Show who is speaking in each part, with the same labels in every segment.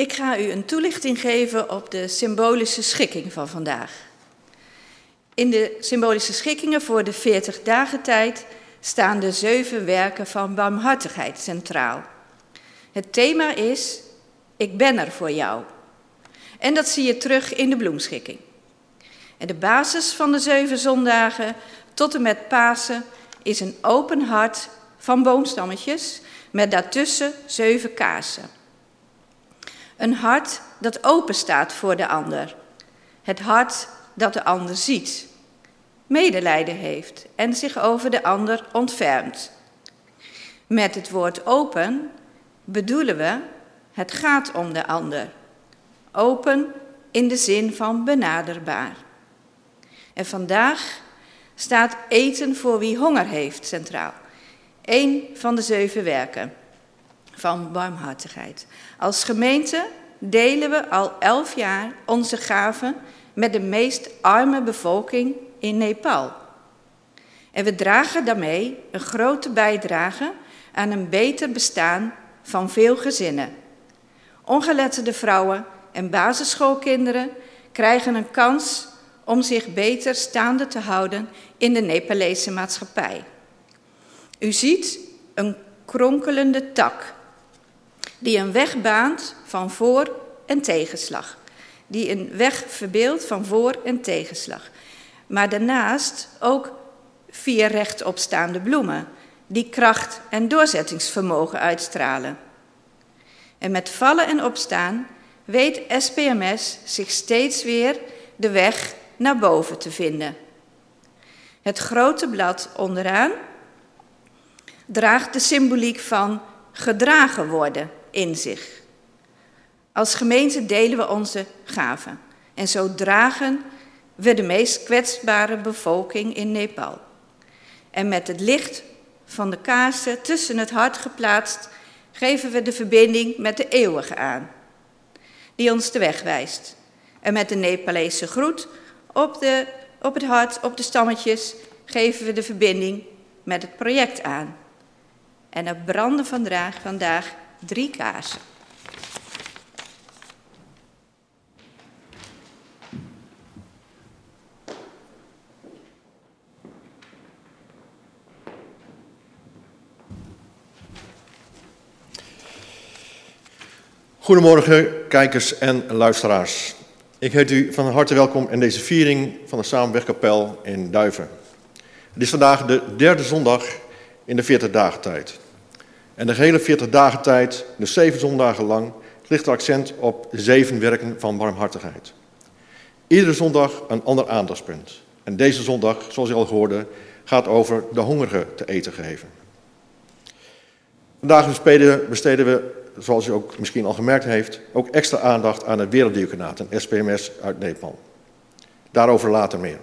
Speaker 1: Ik ga u een toelichting geven op de symbolische schikking van vandaag. In de symbolische schikkingen voor de 40 dagen tijd staan de zeven werken van barmhartigheid centraal. Het thema is: Ik ben er voor jou. En dat zie je terug in de bloemschikking. En de basis van de zeven zondagen tot en met Pasen is een open hart van boomstammetjes met daartussen zeven kaarsen. Een hart dat open staat voor de ander. Het hart dat de ander ziet, medelijden heeft en zich over de ander ontfermt. Met het woord open bedoelen we het gaat om de ander. Open in de zin van benaderbaar. En vandaag staat eten voor wie honger heeft centraal. Eén van de zeven werken van barmhartigheid. Als gemeente delen we al elf jaar onze gaven met de meest arme bevolking in Nepal. En we dragen daarmee een grote bijdrage aan een beter bestaan van veel gezinnen. Ongeletterde vrouwen en basisschoolkinderen krijgen een kans om zich beter staande te houden in de Nepalese maatschappij. U ziet een kronkelende tak die een weg baant van voor- en tegenslag. Die een weg verbeeldt van voor- en tegenslag. Maar daarnaast ook vier rechtopstaande bloemen, die kracht en doorzettingsvermogen uitstralen. En met vallen en opstaan weet SPMS zich steeds weer de weg naar boven te vinden. Het grote blad onderaan draagt de symboliek van gedragen worden in zich. Als gemeente delen we onze gaven en zo dragen we de meest kwetsbare bevolking in Nepal. En met het licht van de kaarsen tussen het hart geplaatst, geven we de verbinding met de eeuwige aan, die ons de weg wijst. En met de Nepalese groet op, de, op het hart, op de stammetjes, geven we de verbinding met het project aan. En er branden vandaag, vandaag drie kaarsen.
Speaker 2: Goedemorgen, kijkers en luisteraars. Ik heet u van harte welkom in deze viering van de Samenwegkapel in Duiven. Het is vandaag de derde zondag in de 40 dagen tijd. En de hele 40 dagen tijd, dus zeven zondagen lang, ligt er accent op zeven werken van barmhartigheid. Iedere zondag een ander aandachtspunt. En deze zondag, zoals u al hoorde, gaat over de hongerigen te eten geven. Vandaag besteden we zoals u ook misschien al gemerkt heeft, ook extra aandacht aan het Werelddiaconaat, een SPMS uit Nepal. Daarover later meer.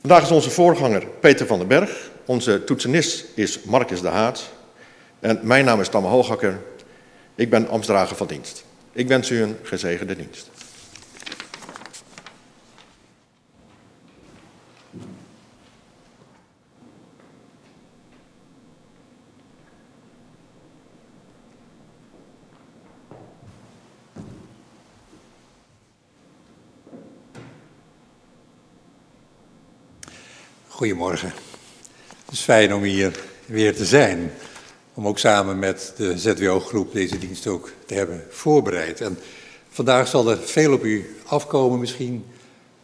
Speaker 2: Vandaag is onze voorganger Peter van den Berg. Onze toetsenist is Marcus de Haat. En mijn naam is Tamme Hoogakker. Ik ben ambtsdrager van dienst. Ik wens u een gezegende dienst.
Speaker 3: Goedemorgen. Het is fijn om hier weer te zijn. Om ook samen met de ZWO-groep deze dienst ook te hebben voorbereid. En vandaag zal er veel op u afkomen misschien.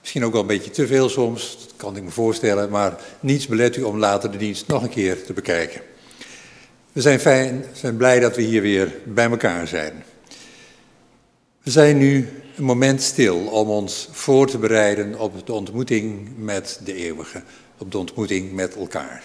Speaker 3: Misschien ook wel een beetje te veel soms, dat kan ik me voorstellen. Maar niets belet u om later de dienst nog een keer te bekijken. We zijn, fijn, zijn blij dat we hier weer bij elkaar zijn. We zijn nu een moment stil om ons voor te bereiden op de ontmoeting met de eeuwige op de ontmoeting met elkaar.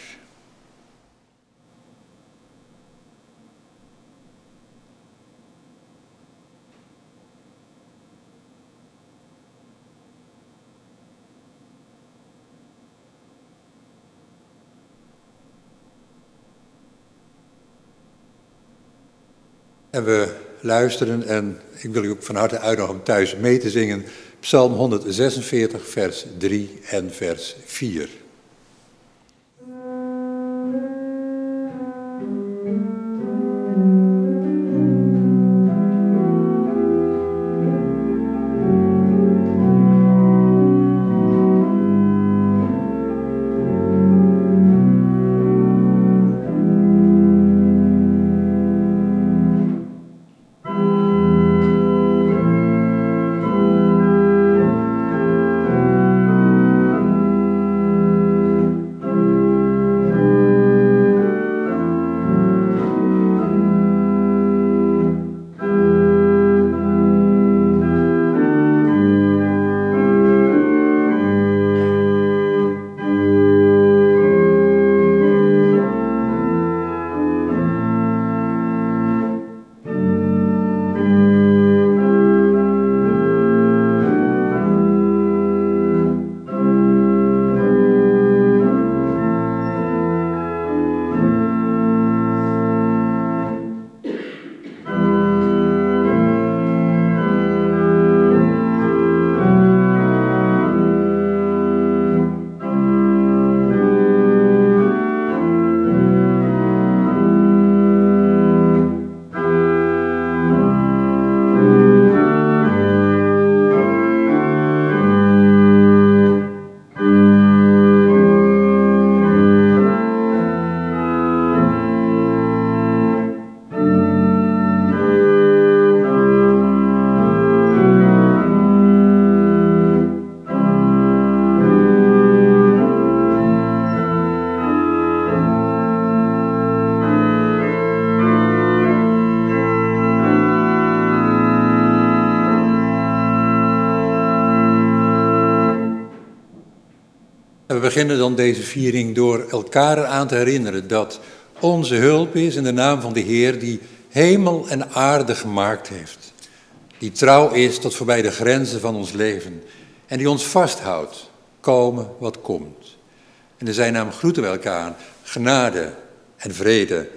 Speaker 3: En we luisteren en ik wil u ook van harte uitnodigen om thuis mee te zingen. Psalm 146, vers 3 en vers 4. Door elkaar aan te herinneren dat onze hulp is in de naam van de Heer die hemel en aarde gemaakt heeft. Die trouw is tot voorbij de grenzen van ons leven en die ons vasthoudt, komen wat komt. En in zijn naam groeten we elkaar genade en vrede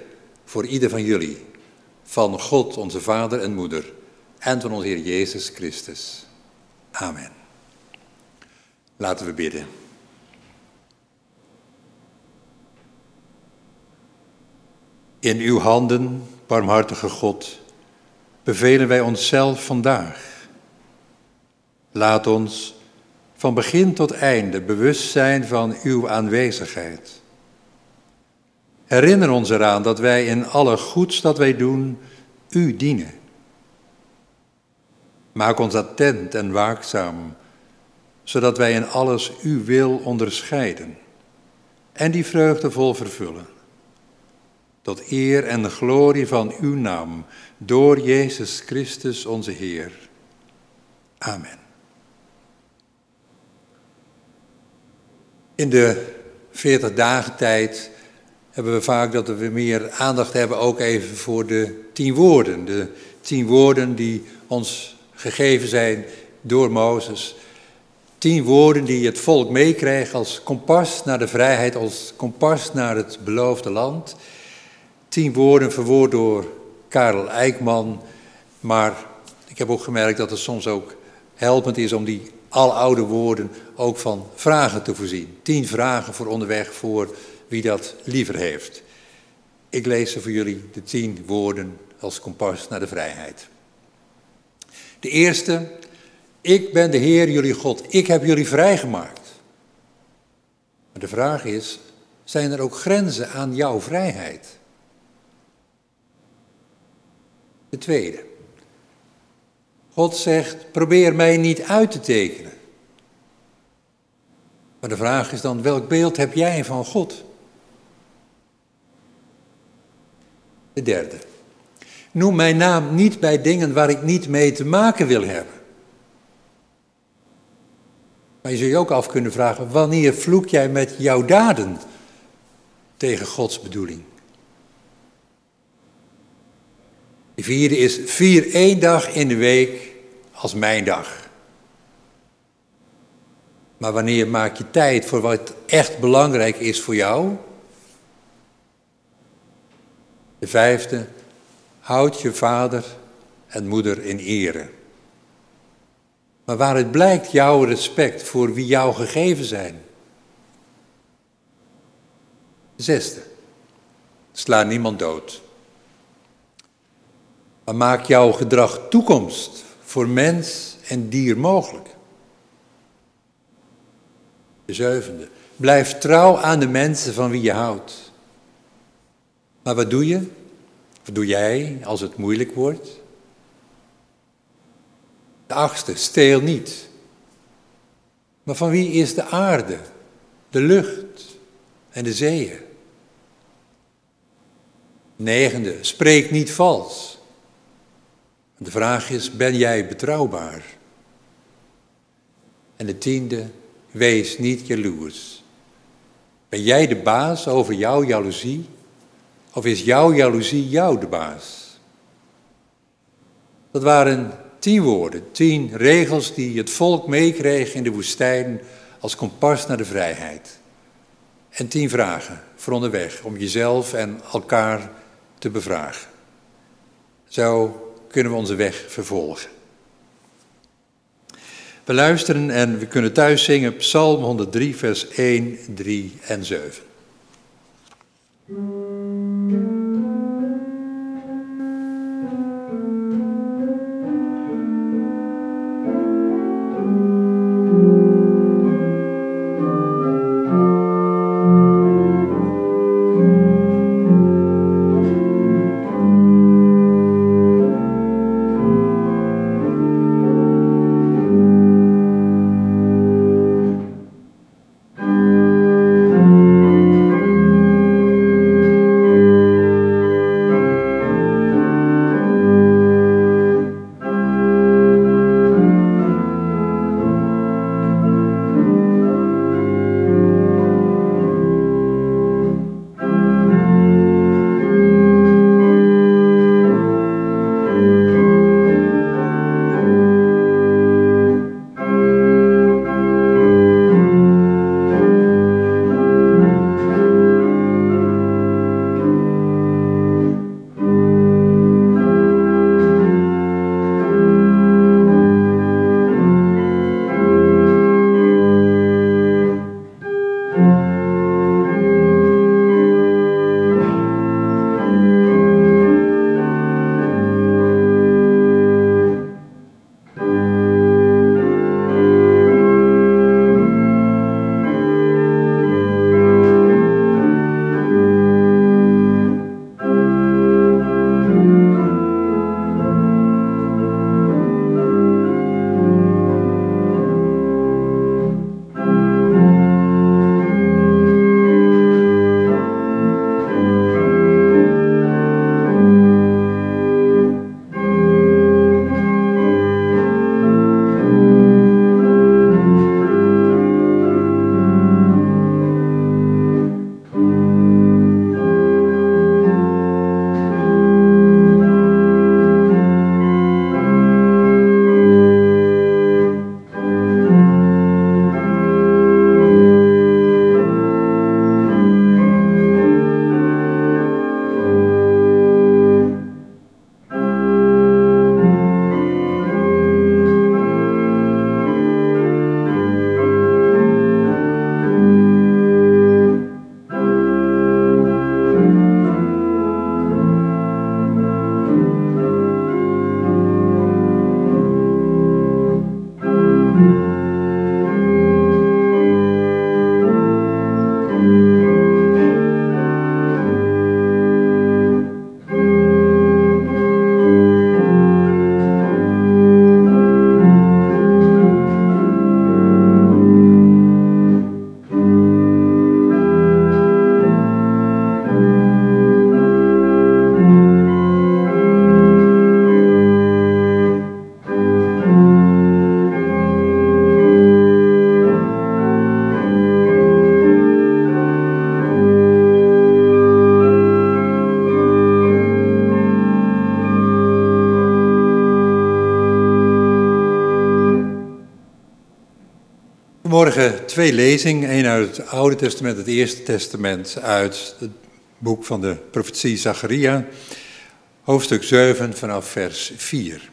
Speaker 3: voor ieder van jullie, van God onze Vader en Moeder en van onze Heer Jezus Christus. Amen. Laten we bidden. In uw handen, barmhartige God, bevelen wij onszelf vandaag. Laat ons van begin tot einde bewust zijn van uw aanwezigheid. Herinner ons eraan dat wij in alle goeds dat wij doen, u dienen. Maak ons attent en waakzaam, zodat wij in alles uw wil onderscheiden en die vreugdevol vervullen. Tot eer en de glorie van uw naam, door Jezus Christus onze Heer. Amen. In de 40 dagen tijd hebben we vaak dat we meer aandacht hebben ook even voor de tien woorden. De tien woorden die ons gegeven zijn door Mozes. Tien woorden die het volk meekrijgt als kompas naar de vrijheid, als kompas naar het beloofde land. Tien woorden verwoord door Karel Eijkman. Maar ik heb ook gemerkt dat het soms ook helpend is om die aloude woorden ook van vragen te voorzien. Tien vragen voor onderweg voor wie dat liever heeft. Ik lees ze voor jullie, de tien woorden als kompas naar de vrijheid. De eerste, ik ben de Heer jullie God, ik heb jullie vrijgemaakt. Maar de vraag is, zijn er ook grenzen aan jouw vrijheid? De tweede, God zegt, probeer mij niet uit te tekenen. Maar de vraag is dan, welk beeld heb jij van God? De derde. Noem mijn naam niet bij dingen waar ik niet mee te maken wil hebben. Maar je zult je ook af kunnen vragen, wanneer vloek jij met jouw daden tegen Gods bedoeling? De vierde is vier één dag in de week als mijn dag. Maar wanneer maak je tijd voor wat echt belangrijk is voor jou? De vijfde, houd je vader en moeder in ere. Maar waaruit blijkt jouw respect voor wie jou gegeven zijn? De zesde, sla niemand dood. Maar maak jouw gedrag toekomst voor mens en dier mogelijk. De zevende, blijf trouw aan de mensen van wie je houdt. Maar wat doe je? Wat doe jij als het moeilijk wordt? De achtste, steel niet. Maar van wie is de aarde, de lucht en de zeeën? Negende, spreek niet vals. De vraag is, ben jij betrouwbaar? En de tiende, wees niet jaloers. Ben jij de baas over jouw jaloezie? Of is jouw jaloezie jou de baas? Dat waren tien woorden, tien regels die het volk meekreeg in de woestijn als kompas naar de vrijheid. En tien vragen voor onderweg om jezelf en elkaar te bevragen. Zo kunnen we onze weg vervolgen. We luisteren en we kunnen thuis zingen Psalm 103, vers 1, 3 en 7. Twee lezingen, één uit het Oude Testament, het Eerste Testament, uit het boek van de profetie Zacharia, hoofdstuk 7 vanaf vers 4.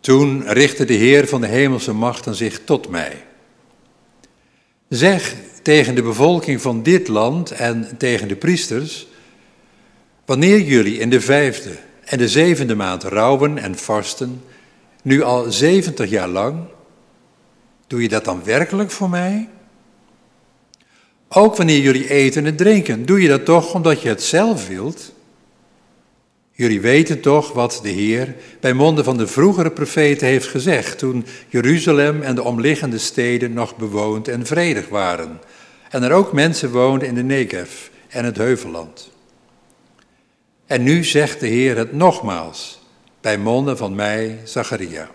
Speaker 3: Toen richtte de Heer van de hemelse machten zich tot mij. Zeg tegen de bevolking van dit land en tegen de priesters, wanneer jullie in de vijfde en de zevende maand rouwen en vasten, nu al zeventig jaar lang, doe je dat dan werkelijk voor mij? Ook wanneer jullie eten en drinken, doe je dat toch omdat je het zelf wilt? Jullie weten toch wat de Heer bij monden van de vroegere profeten heeft gezegd toen Jeruzalem en de omliggende steden nog bewoond en vredig waren en er ook mensen woonden in de Negev en het Heuvelland. En nu zegt de Heer het nogmaals bij monden van mij, Zacharia.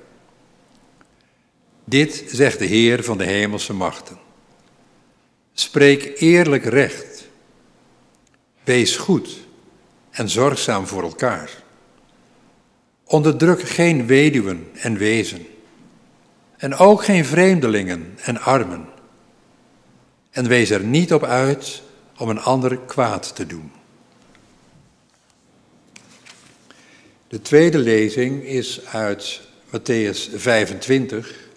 Speaker 3: Dit zegt de Heer van de hemelse machten. Spreek eerlijk recht. Wees goed en zorgzaam voor elkaar. Onderdruk geen weduwen en wezen. En ook geen vreemdelingen en armen. En wees er niet op uit om een ander kwaad te doen. De tweede lezing is uit Matthäus 25,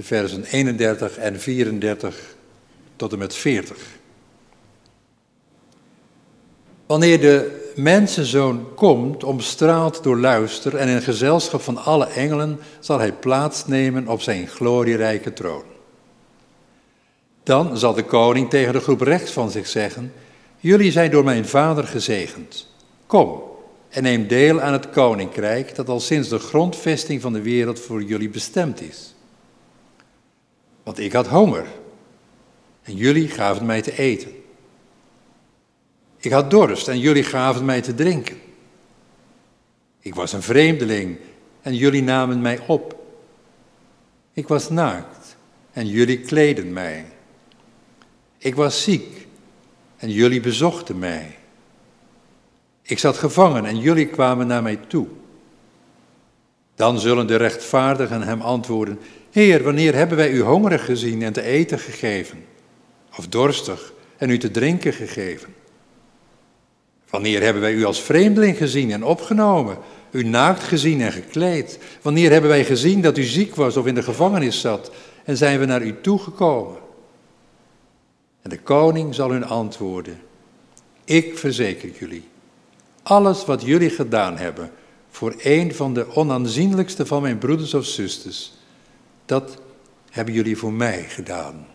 Speaker 3: de versen 31 en 34 tot en met 40. Wanneer de mensenzoon komt, omstraald door luister en in gezelschap van alle engelen, zal hij plaatsnemen op zijn glorierijke troon. Dan zal de koning tegen de groep rechts van zich zeggen, jullie zijn door mijn vader gezegend. Kom en neem deel aan het koninkrijk dat al sinds de grondvesting van de wereld voor jullie bestemd is. Want ik had honger en jullie gaven mij te eten. Ik had dorst en jullie gaven mij te drinken. Ik was een vreemdeling en jullie namen mij op. Ik was naakt en jullie kleden mij. Ik was ziek en jullie bezochten mij. Ik zat gevangen en jullie kwamen naar mij toe. Dan zullen de rechtvaardigen hem antwoorden: Heer, wanneer hebben wij u hongerig gezien en te eten gegeven? Of dorstig en u te drinken gegeven? Wanneer hebben wij u als vreemdeling gezien en opgenomen, u naakt gezien en gekleed? Wanneer hebben wij gezien dat u ziek was of in de gevangenis zat en zijn we naar u toegekomen? En de koning zal hun antwoorden: Ik verzeker jullie, alles wat jullie gedaan hebben voor een van de onaanzienlijkste van mijn broeders of zusters, dat hebben jullie voor mij gedaan.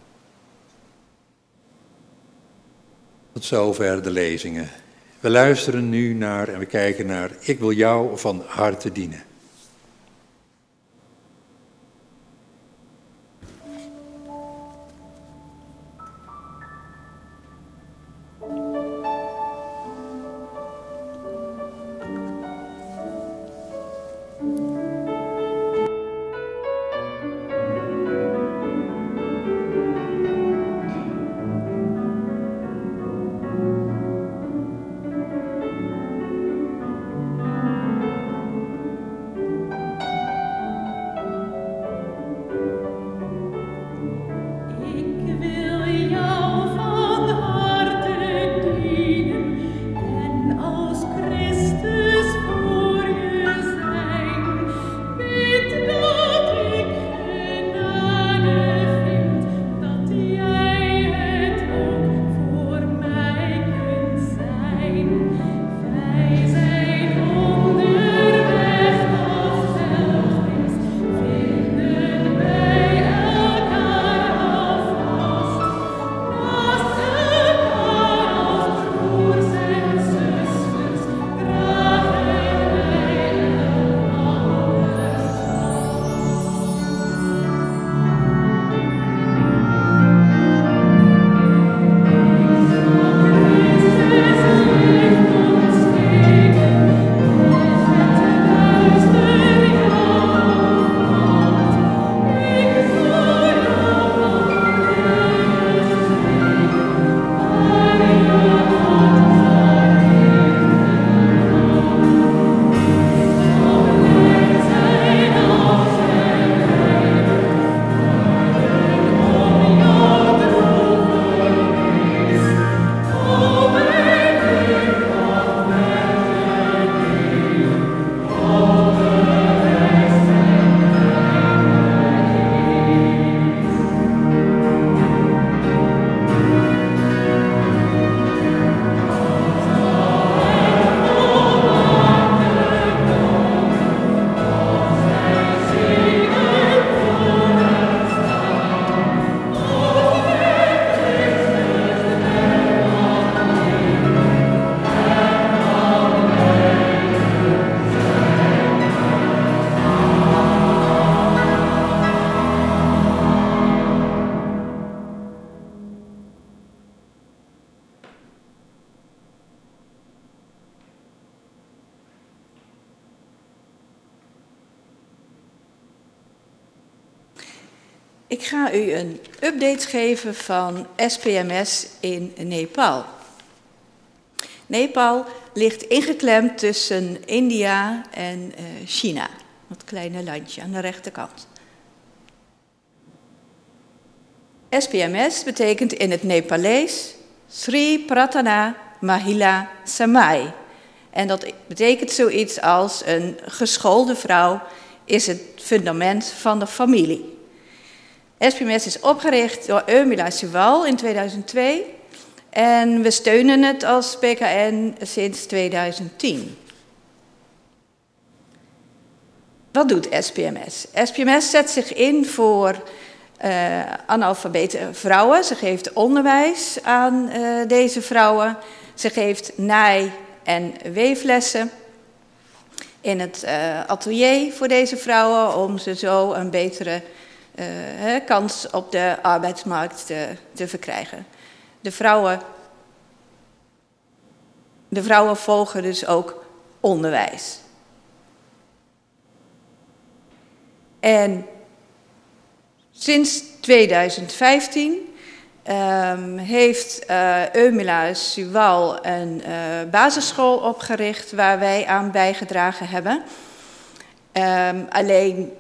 Speaker 3: Tot zover de lezingen. We luisteren nu naar en we kijken naar Ik wil jou van harte dienen.
Speaker 1: Een update geven van SPMS in Nepal. Nepal ligt ingeklemd tussen India en uh, China, dat kleine landje aan de rechterkant. SPMS betekent in het Nepalees Sri Pratana Mahila Samai. En dat betekent zoiets als een geschoolde vrouw is het fundament van de familie. SPMS is opgericht door Eumila Suwal in 2002 en we steunen het als PKN sinds 2010. Wat doet SPMS? SPMS zet zich in voor uh, analfabete vrouwen. Ze geeft onderwijs aan uh, deze vrouwen. Ze geeft naai- en weeflessen in het uh, atelier voor deze vrouwen om ze zo een betere kans op de arbeidsmarkt te, te verkrijgen. De vrouwen, de vrouwen volgen dus ook onderwijs. En sinds 2015 um, ehm, heeft uh, Eumila Suwal een uh, basisschool opgericht waar wij aan bijgedragen hebben. Um, alleen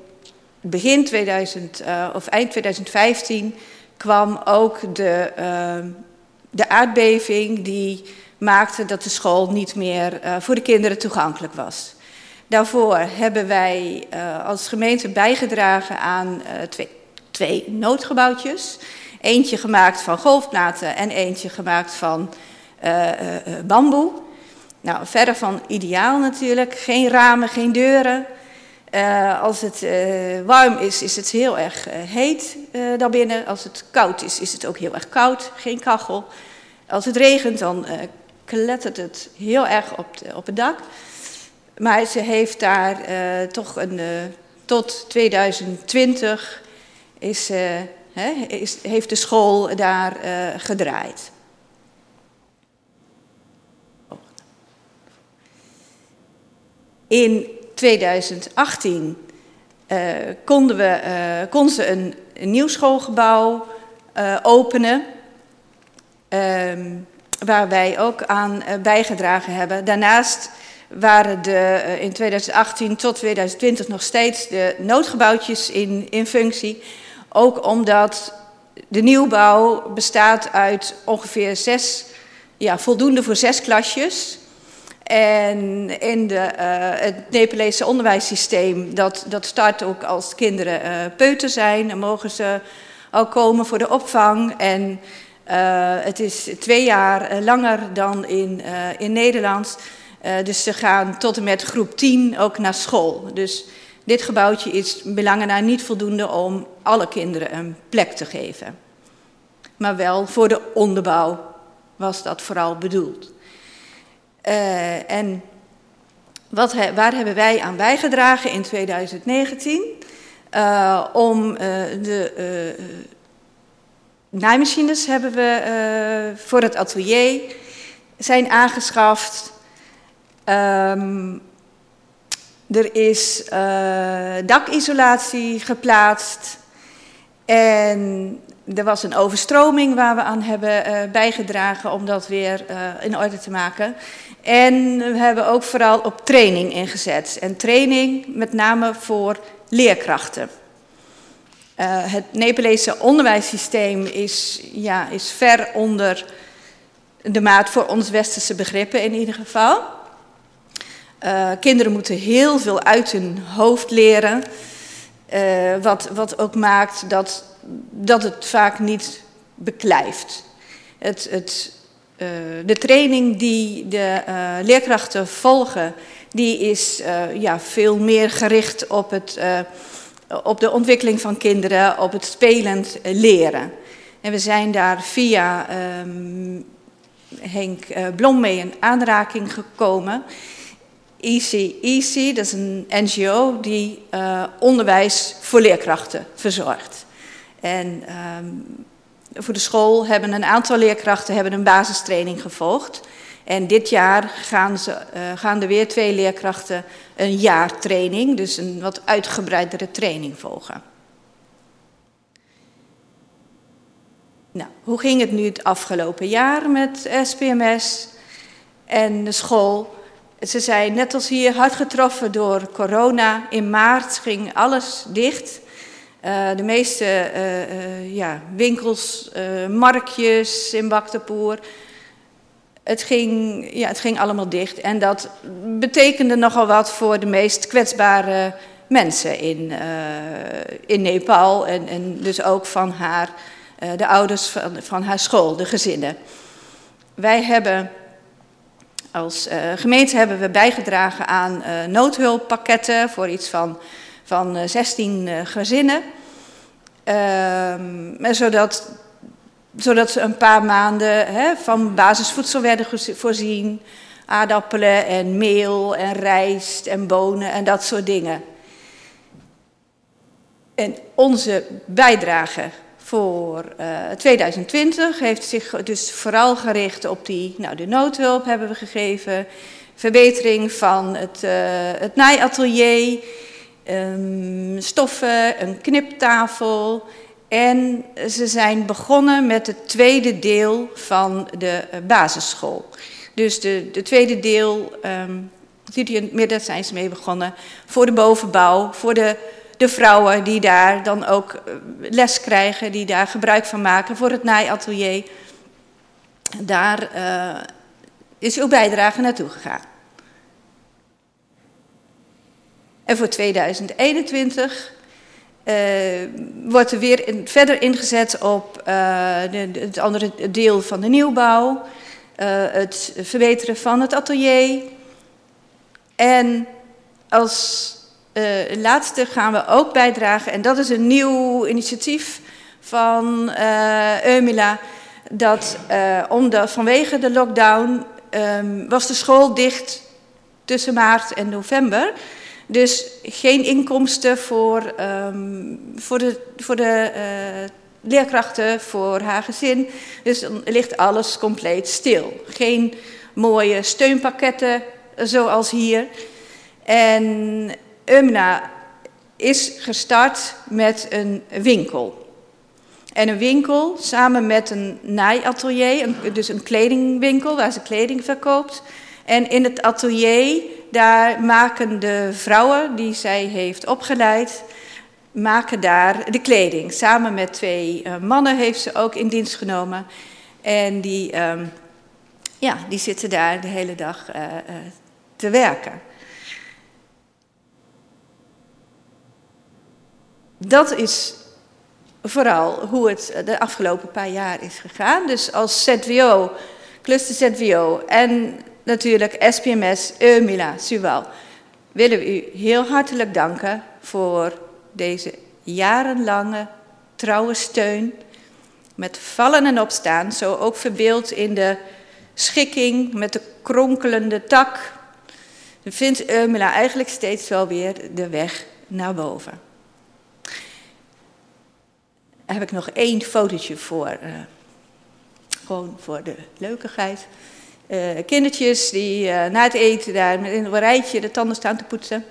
Speaker 1: begin 2000 uh, of eind 2015 kwam ook de, uh, de aardbeving die maakte dat de school niet meer uh, voor de kinderen toegankelijk was. Daarvoor hebben wij uh, als gemeente bijgedragen aan twee, twee noodgebouwtjes. Eentje gemaakt van golfplaten en eentje gemaakt van bamboe. Nou, verder van ideaal natuurlijk. Geen ramen, geen deuren. Uh, als het uh, warm is, is het heel erg uh, heet daarbinnen. Als het koud is, is het ook heel erg koud. Geen kachel. Als het regent, dan klettert het heel erg op, de, op het dak. Maar ze heeft daar toch een, tot 2020 is, is, heeft de school daar gedraaid. In 2018 uh, konden, we, uh, ze een, een nieuw schoolgebouw uh, openen. Um, waar wij ook aan bijgedragen hebben. Daarnaast waren de, in 2018 tot 2020 nog steeds de noodgebouwtjes in, in functie. Ook omdat de nieuwbouw bestaat uit ongeveer zes, ja, voldoende voor zes klasjes. En in de, uh, het Nepalese onderwijssysteem, dat, dat start ook als kinderen uh, peuter zijn. Dan mogen ze al komen voor de opvang. En uh, het is twee jaar langer dan in, in Nederland. dus ze gaan tot en met groep 10 ook naar school. Dus dit gebouwtje is belangen naar niet voldoende om alle kinderen een plek te geven. Maar wel voor de onderbouw was dat vooral bedoeld. Uh, en wat waar hebben wij aan bijgedragen in 2019? Uh, om uh, de naaimachines hebben we voor het atelier zijn aangeschaft. Um, er is dakisolatie geplaatst. En er was een overstroming waar we aan hebben bijgedragen om dat weer in orde te maken. En we hebben ook vooral op training ingezet. En training met name voor leerkrachten. Uh, het Nepalese onderwijssysteem is, ja, is ver onder de maat voor ons westerse begrippen in ieder geval. Uh, kinderen moeten heel veel uit hun hoofd leren. Uh, wat, wat ook maakt dat, dat het vaak niet beklijft. Het, het uh, de training die de uh, leerkrachten volgen, die is uh, ja, veel meer gericht op, het, op de ontwikkeling van kinderen, op het spelend leren. En we zijn daar via um, Henk Blom mee in aanraking gekomen. Easy dat is een NGO die onderwijs voor leerkrachten verzorgt. En um, voor de school hebben een aantal leerkrachten hebben een basistraining gevolgd. En dit jaar gaan, ze, uh, gaan er weer twee leerkrachten een jaar training, dus een wat uitgebreidere training volgen. hoe ging het nu het afgelopen jaar met SPMS en de school? Ze zijn net als hier hard getroffen door corona. In maart ging alles dicht. Uh, de meeste uh, uh, ja, winkels, marktjes in Baktepoer. Het ging, ja, het ging allemaal dicht. En dat betekende nogal wat voor de meest kwetsbare mensen in, in Nepal. En, en dus ook van haar, de ouders van, van haar school, de gezinnen. Wij hebben als gemeente hebben we bijgedragen aan noodhulppakketten voor iets van, van uh, 16 gezinnen. Ehm, zodat, zodat ze een paar maanden van basisvoedsel werden voorzien. Aardappelen en meel en rijst en bonen en dat soort dingen. En onze bijdrage voor uh, eh, 2020 heeft zich dus vooral gericht op die, nou de noodhulp hebben we gegeven, verbetering van het, uh, het naaiatelier, um, stoffen, een kniptafel. En ze zijn begonnen met het tweede deel van de uh, basisschool. Dus de, de tweede deel, um, in het midden, zijn ze mee begonnen, voor de bovenbouw, voor de de vrouwen die daar dan ook eh, les krijgen, die daar gebruik van maken voor het naaiatelier. Daar uh, is uw bijdrage naartoe gegaan. En voor 2021 uh, wordt er weer verder ingezet op de, het andere deel van de nieuwbouw, het verbeteren van het atelier. En als laatste gaan we ook bijdragen, en dat is een nieuw initiatief van Eumila, dat om de, vanwege de lockdown um, was de school dicht tussen maart en november. Dus geen inkomsten voor, um, voor de, voor de leerkrachten, voor haar gezin. Dus dan ligt alles compleet stil. Geen mooie steunpakketten zoals hier. En Umna is gestart met een winkel. En een winkel samen met een naaiatelier, dus een kledingwinkel waar ze kleding verkoopt. En in het atelier, daar maken de vrouwen die zij heeft opgeleid, maken daar de kleding. Samen met twee uh, mannen heeft ze ook in dienst genomen. En die, um, ja, die zitten daar de hele dag uh, uh, te werken. dat is vooral hoe het de afgelopen paar jaar is gegaan. Dus als ZWO, cluster ZWO en natuurlijk SPMS, Eumila, Suwal, willen we u heel hartelijk danken voor deze jarenlange trouwe steun. Met vallen en opstaan, zo ook verbeeld in de schikking met de kronkelende tak. Vindt Eumila eigenlijk steeds wel weer de weg naar boven heb ik nog één fotootje voor, uh, gewoon voor de leukigheid. Uh, kindertjes die uh, na het eten daar met een rijtje de tanden staan te poetsen.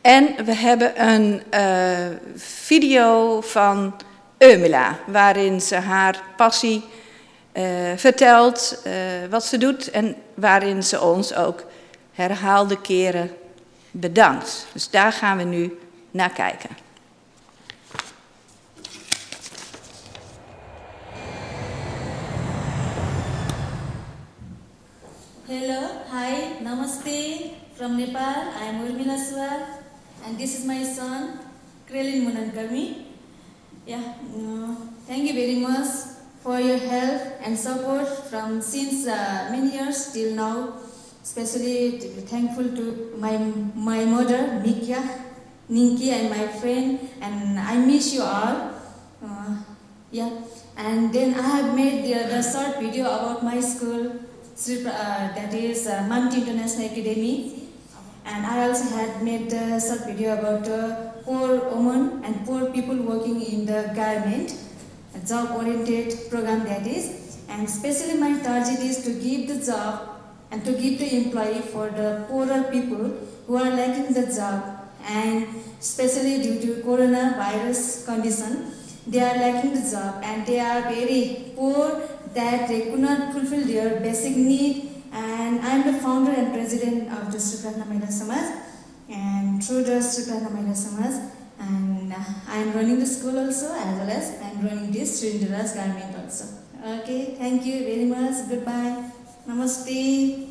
Speaker 1: En we hebben een video van Eumela, waarin ze haar passie vertelt, wat ze doet en waarin ze ons ook herhaalde keren bedankt. Dus daar gaan we nu naar kijken.
Speaker 4: Hello, hi, namaste from Nepal. I am Urmila Swar and this is my son, Krelin Munankarmi. Yeah, uh, thank you very much for your help and support from since uh, many years till now. Especially thankful to my my mother, Mikya, Ninki, and my friend. And I miss you all. Uh, yeah, and then I have made the, the short video about my school that is uh, Mount International Academy. And I also had made a short video about uh, poor women and poor people working in the garment, a job-oriented program that is. And especially my target is to give the job and to give the employee for the poorer people who are lacking the job and especially due to coronavirus condition they are lacking the job and they are very poor that they could not fulfill their basic need. And I am the founder and president of the Srikrishna Mahila Samaj and through the Srikrishna Mahila Samaj and uh, I am running the school also as well as I am running this Srindaras garment also. Okay, thank you very much. Goodbye. Namaste.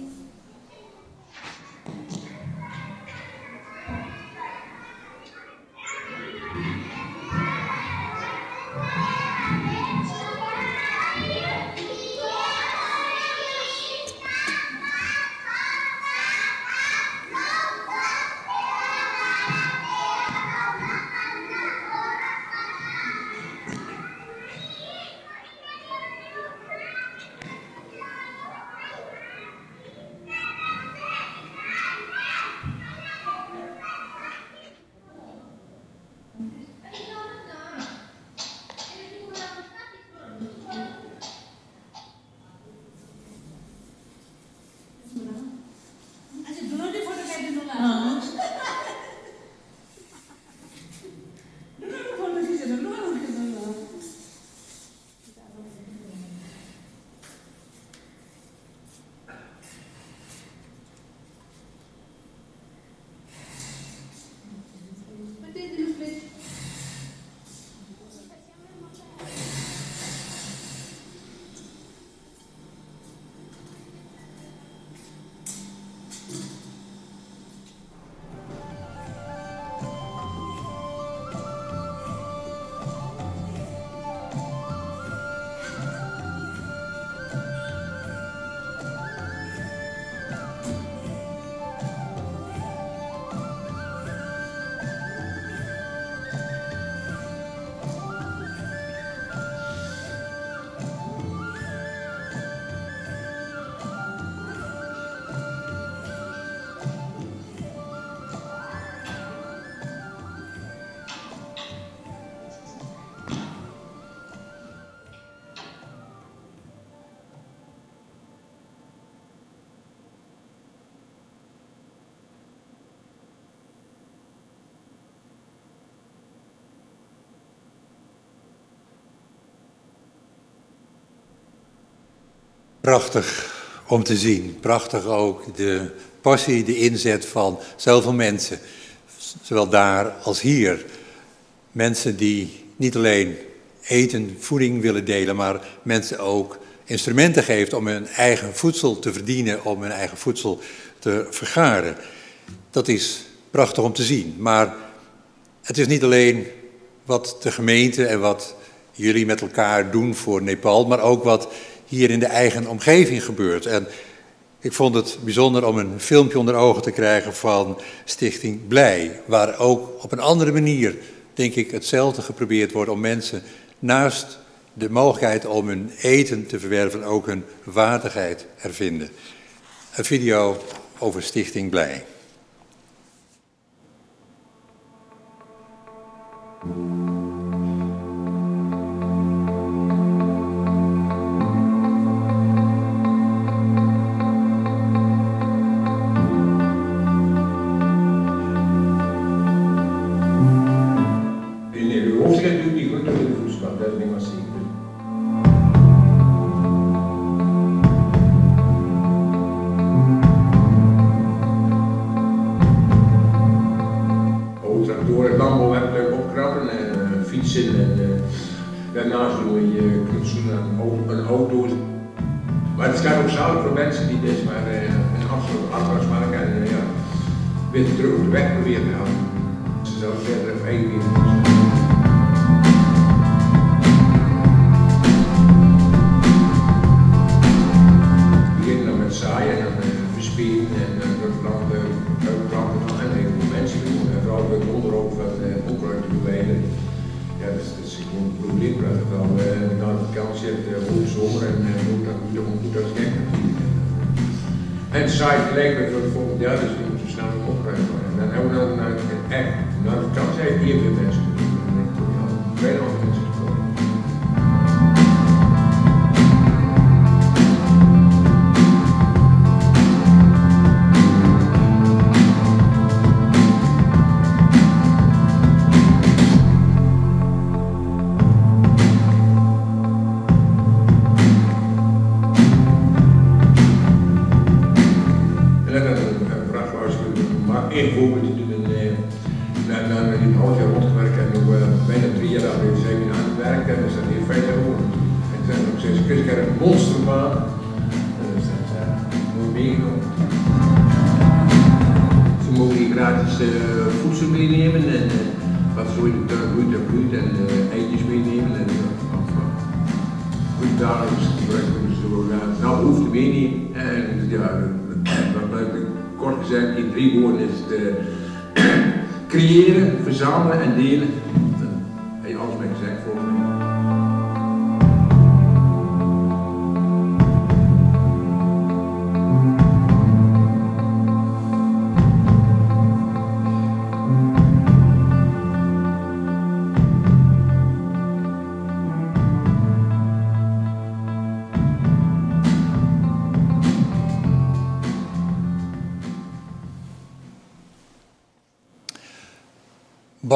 Speaker 3: Prachtig om te zien. Prachtig ook de passie, de inzet van zoveel mensen. Zowel daar als hier. Mensen die niet alleen eten, voeding willen delen, maar mensen ook instrumenten geeft om hun eigen voedsel te verdienen, om hun eigen voedsel te vergaren. Dat is prachtig om te zien. Maar het is niet alleen wat de gemeente en wat jullie met elkaar doen voor Nepal, maar ook wat hier in de eigen omgeving gebeurt. En ik vond het bijzonder om een filmpje onder ogen te krijgen van Stichting Blij, waar ook op een andere manier, denk ik, hetzelfde geprobeerd wordt om mensen naast de mogelijkheid om hun eten te verwerven ook hun waardigheid ervinden. Een video over Stichting Blij.
Speaker 5: daarnaast door je kunt zien een auto. Maar het is ook zo voor mensen die deze maar eh, een absolute maken en weer terug op de weg proberen te houden. Ze zelfs verder even één keer. We beginnen dan met zaaien, en eh, verspieren en eh, dan planten. gewoon een probleem dat wel na de vakantie heeft een goede zomer en moet dat goed om goed als gek En saai gelijk met voor de volgende jaar, dus moeten snel opruimen. En dan hebben we dan echt, na de vakantie, de. Verzamelen en delen.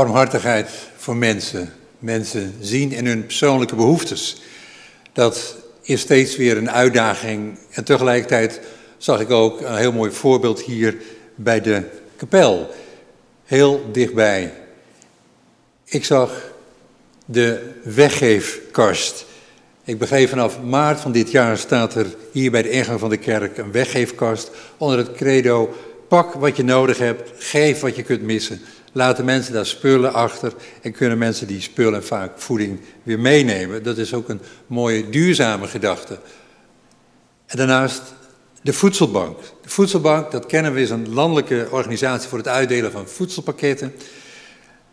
Speaker 3: Barmhartigheid voor mensen. Mensen zien in hun persoonlijke behoeftes. Dat is steeds weer een uitdaging. En tegelijkertijd zag ik ook een heel mooi voorbeeld hier bij de kapel. Heel dichtbij. Ik zag de weggeefkast. Ik begreep vanaf maart van dit jaar staat er hier bij de ingang van de kerk een weggeefkast onder het credo: pak wat je nodig hebt, geef wat je kunt missen. Laten mensen daar spullen achter en kunnen mensen die spullen en vaak voeding weer meenemen. Dat is ook een mooie duurzame gedachte. En daarnaast de voedselbank. De voedselbank, dat kennen we, is een landelijke organisatie voor het uitdelen van voedselpakketten.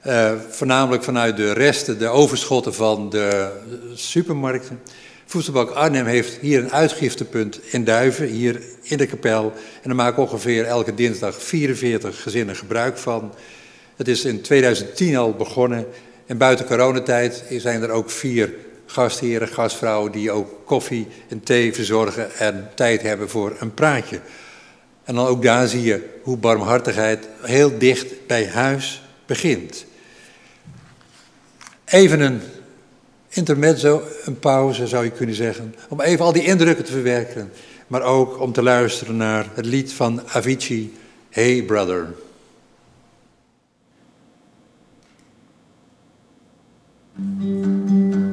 Speaker 3: Uh, voornamelijk vanuit de resten, de overschotten van de supermarkten. Voedselbank Arnhem heeft hier een uitgiftepunt in Duiven, hier in de kapel. En daar maken ongeveer elke dinsdag 44 gezinnen gebruik van. Het is in 2010 al begonnen. En buiten coronatijd zijn er ook vier gastheren, gastvrouwen die ook koffie en thee verzorgen en tijd hebben voor een praatje. En dan ook daar zie je hoe barmhartigheid heel dicht bij huis begint. Even een intermezzo, een pauze zou je kunnen zeggen, om even al die indrukken te verwerken, maar ook om te luisteren naar het lied van Avicii, Hey Brother.
Speaker 6: うん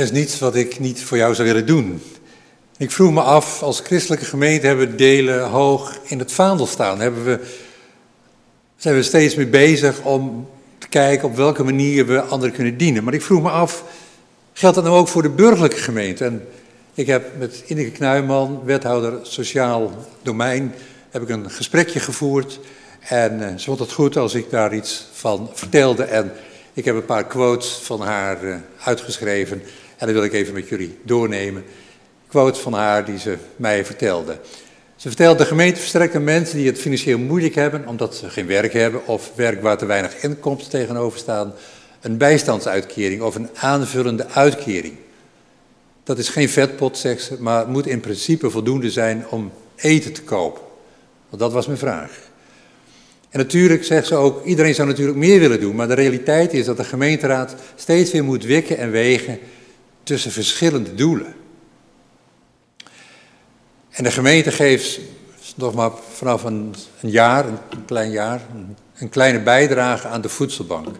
Speaker 3: Er is niets wat ik niet voor jou zou willen doen. Ik vroeg me af, als christelijke gemeente hebben we delen hoog in het vaandel staan. Hebben we, zijn we steeds mee bezig om te kijken op welke manier we anderen kunnen dienen. Maar ik vroeg me af, geldt dat nou ook voor de burgerlijke gemeente? En ik heb met Ineke Knuijman, wethouder sociaal domein, heb ik een gesprekje gevoerd. En eh, ze vond het goed als ik daar iets van vertelde. En ik heb een paar quotes van haar eh, uitgeschreven. En dat wil ik even met jullie doornemen. Quotes van haar die ze mij vertelde. Ze vertelde, de gemeente verstrekt mensen die het financieel moeilijk hebben, omdat ze geen werk hebben of werk waar te weinig inkomsten tegenover staan, een bijstandsuitkering of een aanvullende uitkering. Dat is geen vetpot, zegt ze, maar moet in principe voldoende zijn om eten te kopen. Want dat was mijn vraag. En natuurlijk zegt ze ook, iedereen zou natuurlijk meer willen doen, maar de realiteit is dat de gemeenteraad steeds weer moet wikken en wegen tussen verschillende doelen. En de gemeente geeft nog maar vanaf een, een jaar, een, klein jaar, een, kleine bijdrage aan de voedselbank.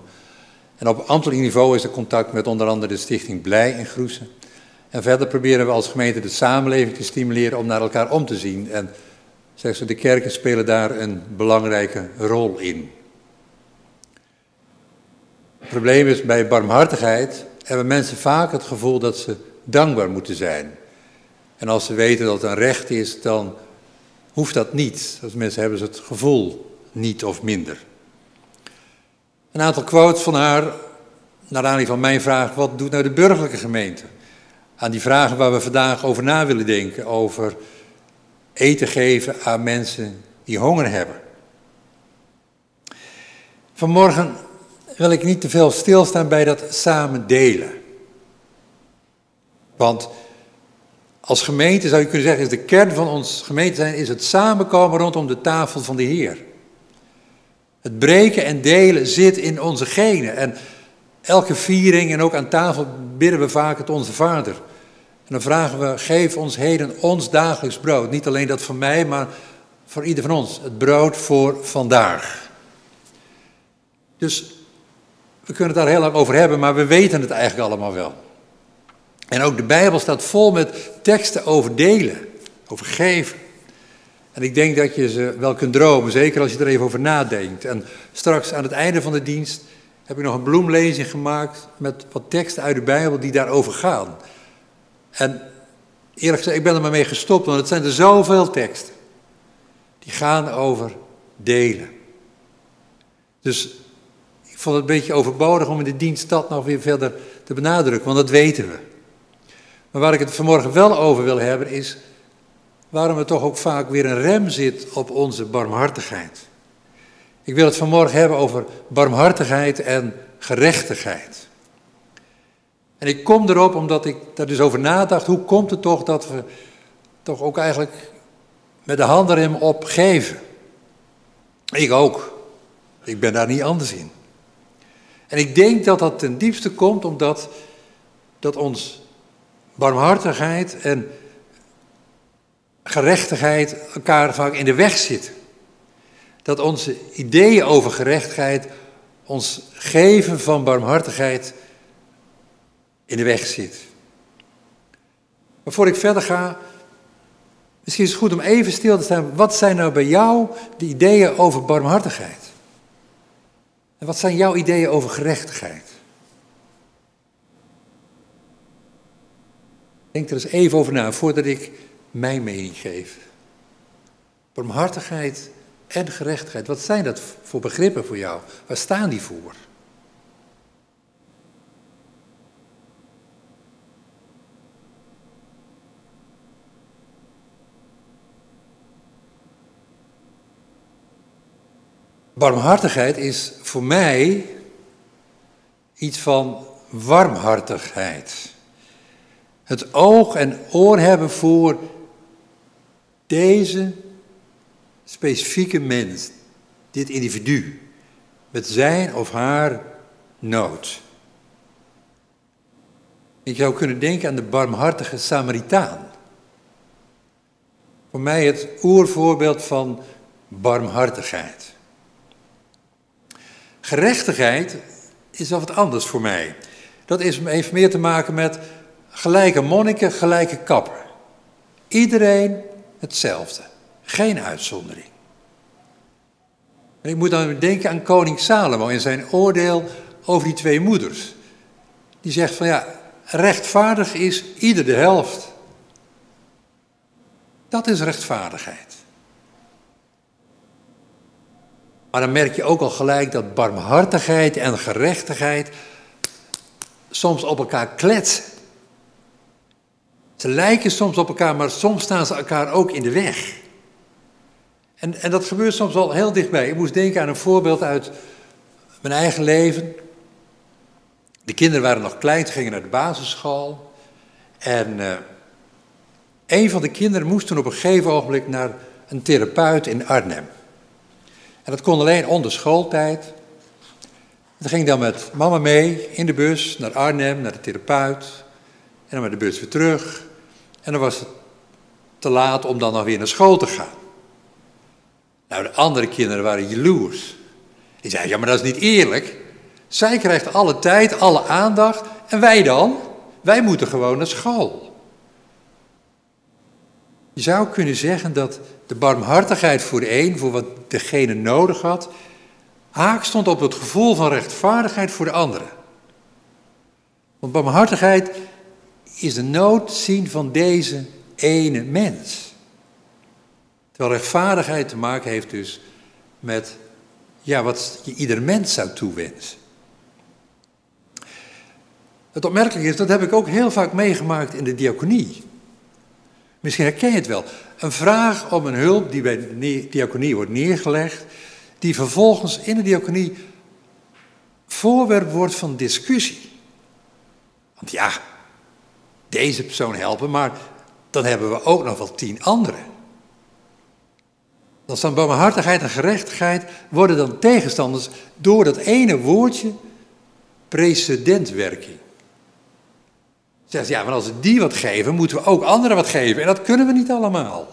Speaker 3: En op ambtelijk niveau is er contact met onder andere de stichting Blij in Groesen. En verder proberen we als gemeente de samenleving te stimuleren om naar elkaar om te zien. En zegt ze, de kerken spelen daar een belangrijke rol in. Het probleem is bij barmhartigheid hebben mensen vaak het gevoel dat ze dankbaar moeten zijn. En als ze weten dat het een recht is, dan hoeft dat niet. Als mensen hebben ze het gevoel niet of minder. Een aantal quotes van haar, naar aanleiding van mijn vraag, wat doet nou de burgerlijke gemeente? Aan die vragen waar we vandaag over na willen denken, over eten geven aan mensen die honger hebben. Vanmorgen wil ik niet te veel stilstaan bij dat samen delen. Want als gemeente zou je kunnen zeggen, is de kern van ons gemeente zijn, is het samenkomen rondom de tafel van de Heer. Het breken en delen zit in onze genen. En elke viering en ook aan tafel bidden we vaak het Onze Vader. En dan vragen we, geef ons heden ons dagelijks brood. Niet alleen dat van mij, maar voor ieder van ons. Het brood voor vandaag. Dus we kunnen het daar heel lang over hebben, maar we weten het eigenlijk allemaal wel. En ook de Bijbel staat vol met teksten over delen, over geven. En ik denk dat je ze wel kunt dromen, zeker als je er even over nadenkt. En straks aan het einde van de dienst heb ik nog een bloemlezing gemaakt met wat teksten uit de Bijbel die daarover gaan. En eerlijk gezegd, ik ben er maar mee gestopt, want het zijn er zoveel teksten. Die gaan over delen. Dus vond het een beetje overbodig om in de dienst dat nog weer verder te benadrukken, want dat weten we. Maar waar ik het vanmorgen wel over wil hebben is waarom er toch ook vaak weer een rem zit op onze barmhartigheid. Ik wil het vanmorgen hebben over barmhartigheid en gerechtigheid. En ik kom erop omdat ik daar dus over nadacht, hoe komt het toch dat we toch ook eigenlijk met de handrem op geven? Ik ook. Ik ben daar niet anders in. En ik denk dat dat ten diepste komt omdat dat ons barmhartigheid en gerechtigheid elkaar vaak in de weg zitten. Dat onze ideeën over gerechtigheid, ons geven van barmhartigheid in de weg zit. Maar voor ik verder ga, misschien is het goed om even stil te staan. Wat zijn nou bij jou de ideeën over barmhartigheid? En wat zijn jouw ideeën over gerechtigheid? Denk er eens even over na voordat ik mijn mening geef. Barmhartigheid en gerechtigheid, wat zijn dat voor begrippen voor jou? Waar staan die voor? Barmhartigheid is voor mij iets van warmhartigheid. Het oog en oor hebben voor deze specifieke mens, dit individu, met zijn of haar nood. Ik zou kunnen denken aan de barmhartige Samaritaan. Voor mij het oervoorbeeld van barmhartigheid. Gerechtigheid is wel wat anders voor mij. Dat is, heeft meer te maken met gelijke monniken, gelijke kapper. Iedereen hetzelfde. Geen uitzondering. Ik moet dan denken aan koning Salomo in zijn oordeel over die twee moeders. Die zegt van ja, rechtvaardig is ieder de helft. Dat is rechtvaardigheid. Maar dan merk je ook al gelijk dat barmhartigheid en gerechtigheid soms op elkaar kletsen. Ze lijken soms op elkaar, maar soms staan ze elkaar ook in de weg. En, en dat gebeurt soms al heel dichtbij. Ik moest denken aan een voorbeeld uit mijn eigen leven. De kinderen waren nog klein, ze gingen naar de basisschool. En uh, een van de kinderen moest toen op een gegeven ogenblik naar een therapeut in Arnhem. Dat kon alleen onder schooltijd. En ging dan met mama mee in de bus naar Arnhem, naar de therapeut. En dan met de bus weer terug. En dan was het te laat om dan nog weer naar school te gaan. Nou, de andere kinderen waren jaloers. Die zeiden, ja, maar dat is niet eerlijk. Zij krijgt alle tijd, alle aandacht. En wij dan? Wij moeten gewoon naar school. Je zou kunnen zeggen dat de barmhartigheid voor de een, voor wat degene nodig had, haak stond op het gevoel van rechtvaardigheid voor de andere. Want barmhartigheid is de nood zien van deze ene mens. Terwijl rechtvaardigheid te maken heeft dus met ja, wat je ieder mens zou toewensen. Het opmerkelijke is, dat heb ik ook heel vaak meegemaakt in de diaconie. Misschien herken je het wel. Een vraag om een hulp die bij de diaconie wordt neergelegd, die vervolgens in de diaconie voorwerp wordt van discussie. Want ja, deze persoon helpen, maar dan hebben we ook nog wel tien anderen. Dan staan barmhartigheid en gerechtigheid worden dan tegenstanders door dat ene woordje precedentwerking. Zegt ja, maar als we die wat geven, moeten we ook anderen wat geven. En dat kunnen we niet allemaal.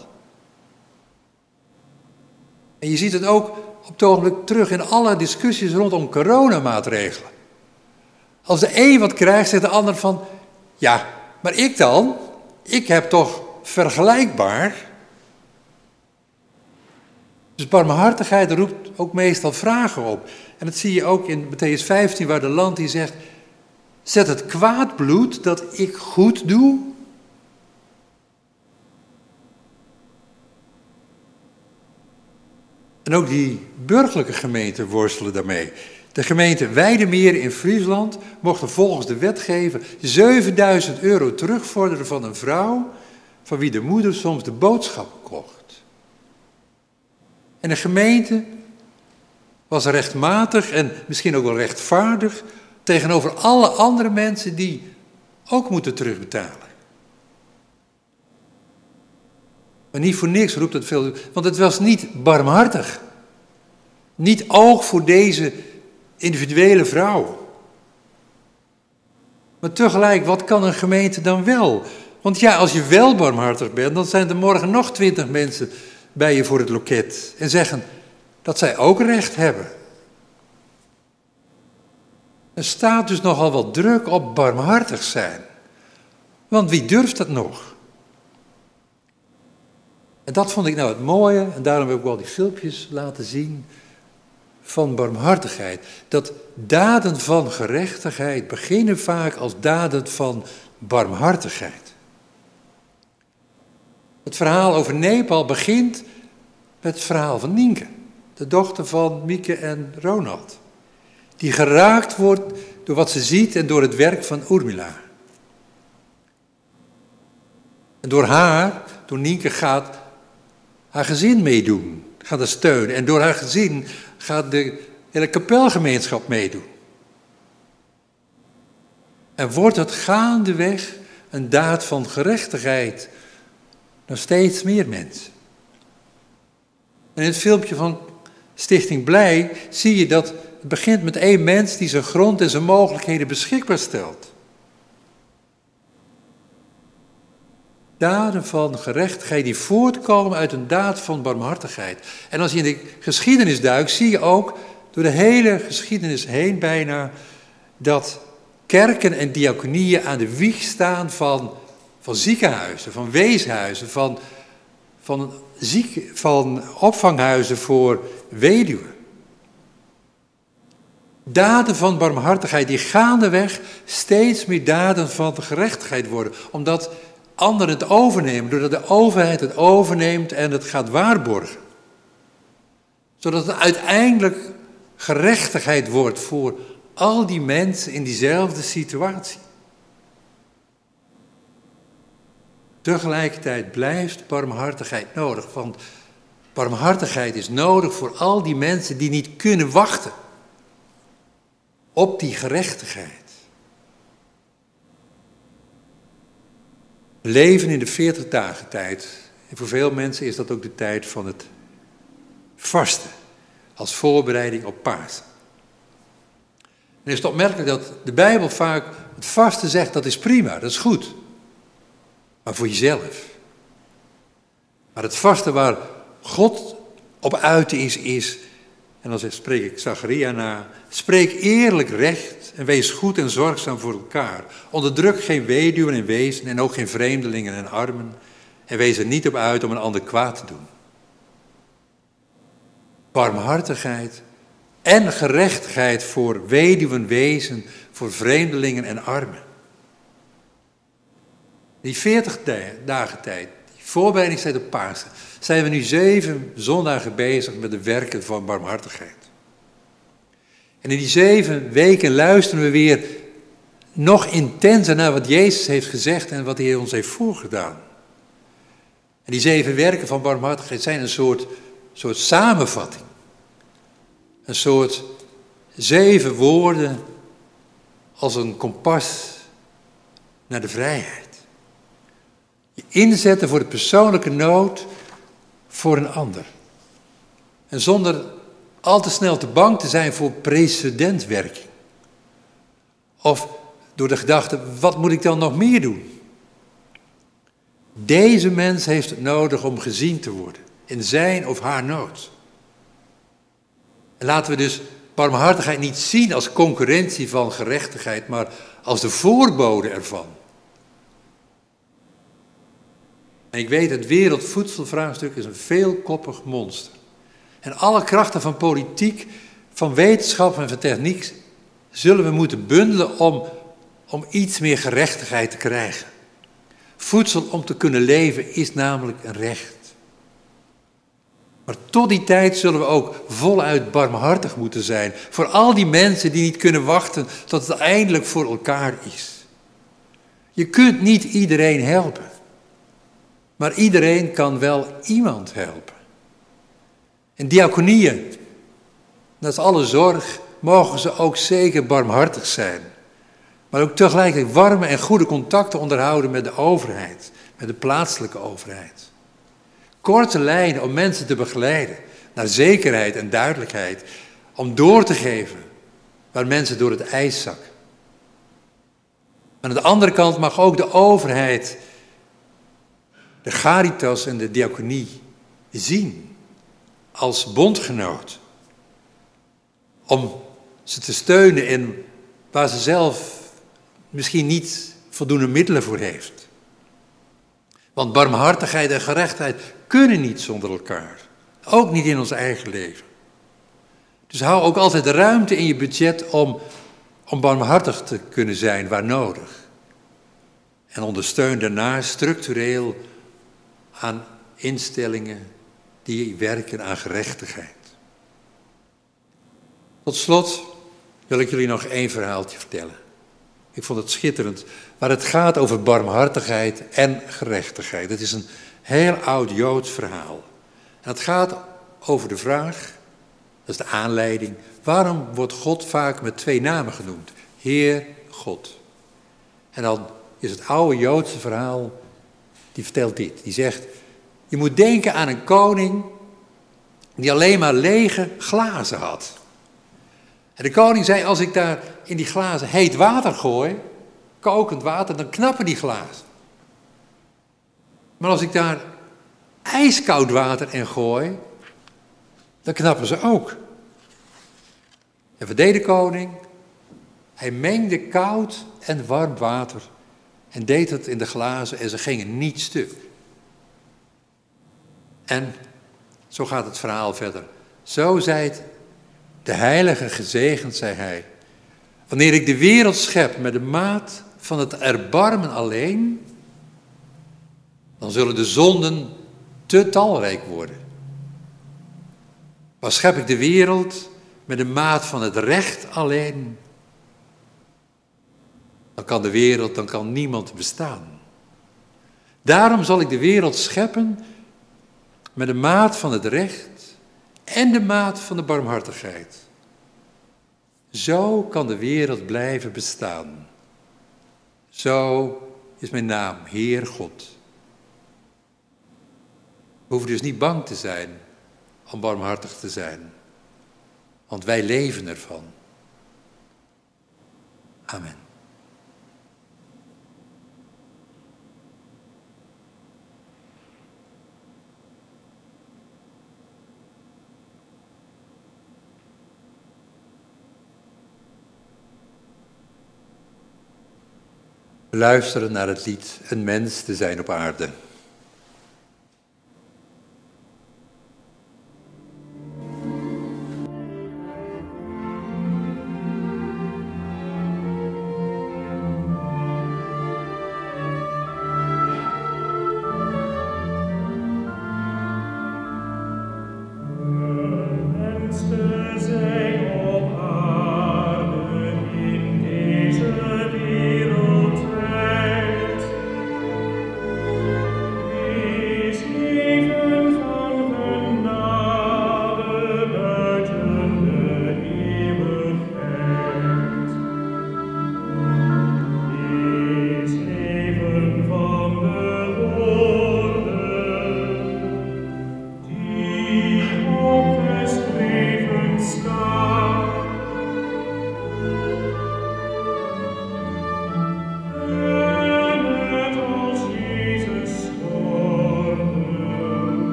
Speaker 3: En je ziet het ook op het ogenblik terug in alle discussies rondom coronamaatregelen. Als de een wat krijgt, zegt de ander van, ja, maar ik dan? Ik heb toch vergelijkbaar? Dus barmhartigheid roept ook meestal vragen op. En dat zie je ook in Matthäus 15, waar de land die zegt, Zet het kwaad bloed dat ik goed doe? En ook die burgerlijke gemeenten worstelen daarmee. De gemeente Weidemeer in Friesland mocht volgens de wetgever 7000 euro terugvorderen van een vrouw van wie de moeder soms de boodschappen kocht. En de gemeente was rechtmatig en misschien ook wel rechtvaardig tegenover alle andere mensen die ook moeten terugbetalen. Maar niet voor niks roept het veel, want het was niet barmhartig. Niet oog voor deze individuele vrouw. Maar tegelijk, wat kan een gemeente dan wel? Want ja, als je wel barmhartig bent, dan zijn er morgen nog twintig mensen bij je voor het loket en zeggen dat zij ook recht hebben. Er staat dus nogal wat druk op barmhartig zijn. Want wie durft dat nog? En dat vond ik nou het mooie, en daarom heb ik wel die filmpjes laten zien van barmhartigheid. Dat daden van gerechtigheid beginnen vaak als daden van barmhartigheid. Het verhaal over Nepal begint met het verhaal van Nienke, de dochter van Mieke en Ronald die geraakt wordt door wat ze ziet en door het werk van Urmila. En door haar, door Nienke, gaat haar gezin meedoen, gaat haar steunen. En door haar gezin gaat de hele kapelgemeenschap meedoen. En wordt het gaandeweg een daad van gerechtigheid naar steeds meer mensen. En in het filmpje van Stichting Blij zie je dat begint met één mens die zijn grond en zijn mogelijkheden beschikbaar stelt. Daden van gerechtigheid die voortkomen uit een daad van barmhartigheid. En als je in de geschiedenis duikt, zie je ook door de hele geschiedenis heen bijna dat kerken en diaconieën aan de wieg staan van, van ziekenhuizen, van weeshuizen, van, van, van opvanghuizen voor weduwen. Daden van barmhartigheid die gaandeweg steeds meer daden van gerechtigheid worden. Omdat anderen het overnemen, doordat de overheid het overneemt en het gaat waarborgen. Zodat het uiteindelijk gerechtigheid wordt voor al die mensen in diezelfde situatie. Tegelijkertijd blijft barmhartigheid nodig, want barmhartigheid is nodig voor al die mensen die niet kunnen wachten op die gerechtigheid. Leven in de 40 dagen tijd. En voor veel mensen is dat ook de tijd van het vasten. Als voorbereiding op Pasen. En is het opmerkelijk dat de Bijbel vaak het vasten zegt dat is prima, dat is goed. Maar voor jezelf. Maar het vasten waar God op uit is, is, en dan spreek ik Zacharia na, spreek eerlijk recht en wees goed en zorgzaam voor elkaar. Onderdruk geen weduwen en wezen en ook geen vreemdelingen en armen. En wees er niet op uit om een ander kwaad te doen. Barmhartigheid en gerechtigheid voor weduwen, wezen, voor vreemdelingen en armen. Die 40 dagen tijd, die voorbereidingstijd op Pasen, zijn we nu zeven zondagen bezig met de werken van barmhartigheid. En in die zeven weken luisteren we weer nog intenser naar wat Jezus heeft gezegd en wat hij ons heeft voorgedaan. En die zeven werken van barmhartigheid zijn een soort, soort samenvatting. Een soort zeven woorden als een kompas naar de vrijheid. Je inzetten voor de persoonlijke nood voor een ander. En zonder al te snel te bang te zijn voor precedentwerking. Of door de gedachte, wat moet ik dan nog meer doen? Deze mens heeft het nodig om gezien te worden in zijn of haar nood. En laten we dus barmhartigheid niet zien als concurrentie van gerechtigheid, maar als de voorbode ervan. En ik weet, het wereldvoedselvraagstuk is een veelkoppig monster. En alle krachten van politiek, van wetenschap en van techniek zullen we moeten bundelen om, om iets meer gerechtigheid te krijgen. Voedsel om te kunnen leven is namelijk een recht. Maar tot die tijd zullen we ook voluit barmhartig moeten zijn voor al die mensen die niet kunnen wachten tot het eindelijk voor elkaar is. Je kunt niet iedereen helpen, maar iedereen kan wel iemand helpen. En diaconieën, dat alle zorg, mogen ze ook zeker barmhartig zijn. Maar ook tegelijkertijd warme en goede contacten onderhouden met de overheid, met de plaatselijke overheid. Korte lijnen om mensen te begeleiden naar zekerheid en duidelijkheid, om door te geven waar mensen door het ijs zakken. Aan de andere kant mag ook de overheid, de Garitas en de diaconie zien als bondgenoot. Om ze te steunen in waar ze zelf misschien niet voldoende middelen voor heeft. Want barmhartigheid en gerechtigheid kunnen niet zonder elkaar. Ook niet in ons eigen leven. Dus hou ook altijd ruimte in je budget om, om barmhartig te kunnen zijn waar nodig. En ondersteun daarna structureel aan instellingen die werken aan gerechtigheid. Tot slot wil ik jullie nog één verhaaltje vertellen. Ik vond het schitterend, waar het gaat over barmhartigheid en gerechtigheid. Het is een heel oud Joods verhaal. En het gaat over de vraag, dat is de aanleiding, waarom wordt God vaak met twee namen genoemd? Heer God. En dan is het oude Joodse verhaal, die vertelt dit. Die zegt, je moet denken aan een koning die alleen maar lege glazen had. En de koning zei, als ik daar in die glazen heet water gooi, kokend water, dan knappen die glazen. Maar als ik daar ijskoud water in gooi, dan knappen ze ook. En wat deed de koning? Hij mengde koud en warm water en deed het in de glazen en ze gingen niet stuk. En zo gaat het verhaal verder. Zo zei de heilige gezegend, zei hij. Wanneer ik de wereld schep met de maat van het erbarmen alleen, dan zullen de zonden te talrijk worden. Maar schep ik de wereld met de maat van het recht alleen, dan kan de wereld, dan kan niemand bestaan. Daarom zal ik de wereld scheppen met de maat van het recht en de maat van de barmhartigheid. Zo kan de wereld blijven bestaan. Zo is mijn naam, Heer God. We hoeven dus niet bang te zijn om barmhartig te zijn, want wij leven ervan. Amen. Luisteren naar het lied Een mens te zijn op aarde.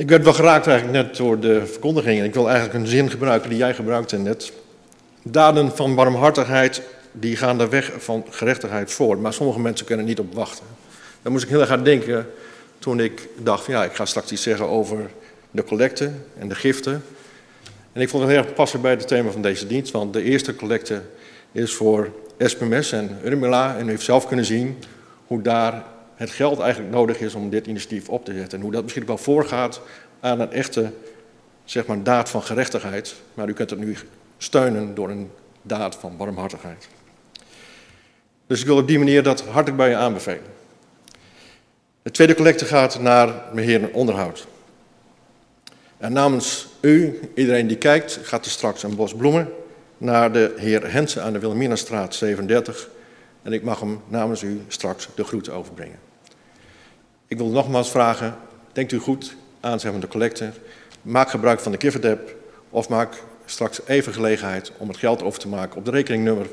Speaker 2: Ik werd wel geraakt eigenlijk net door de verkondiging. En ik wil eigenlijk een zin gebruiken die jij gebruikte net. Daden van barmhartigheid, die gaan de weg van gerechtigheid voor. Maar sommige mensen kunnen niet op wachten. Daar moest ik heel erg aan denken toen ik dacht, van, ja, ik ga straks iets zeggen over de collecte en de giften. En ik vond het heel erg passen bij het thema van deze dienst. Want de eerste collecte is voor SPMS en Urmila. En u heeft zelf kunnen zien hoe daar het geld eigenlijk nodig is om dit initiatief op te zetten. En hoe dat misschien wel voorgaat aan een echte zeg maar, daad van gerechtigheid. Maar u kunt het nu steunen door een daad van barmhartigheid. Dus ik wil op die manier dat hartelijk bij je aanbevelen. De tweede collecte gaat naar beheer en onderhoud. En namens u, iedereen die kijkt, gaat er straks een bos bloemen naar de heer Hensen aan de Wilhelminastraat 37. En ik mag hem namens u straks de groeten overbrengen. Ik wil nogmaals vragen, denkt u goed aan zeg de collecte. Maak gebruik van de Giverdep of maak straks even gelegenheid om het geld over te maken op de rekeningnummer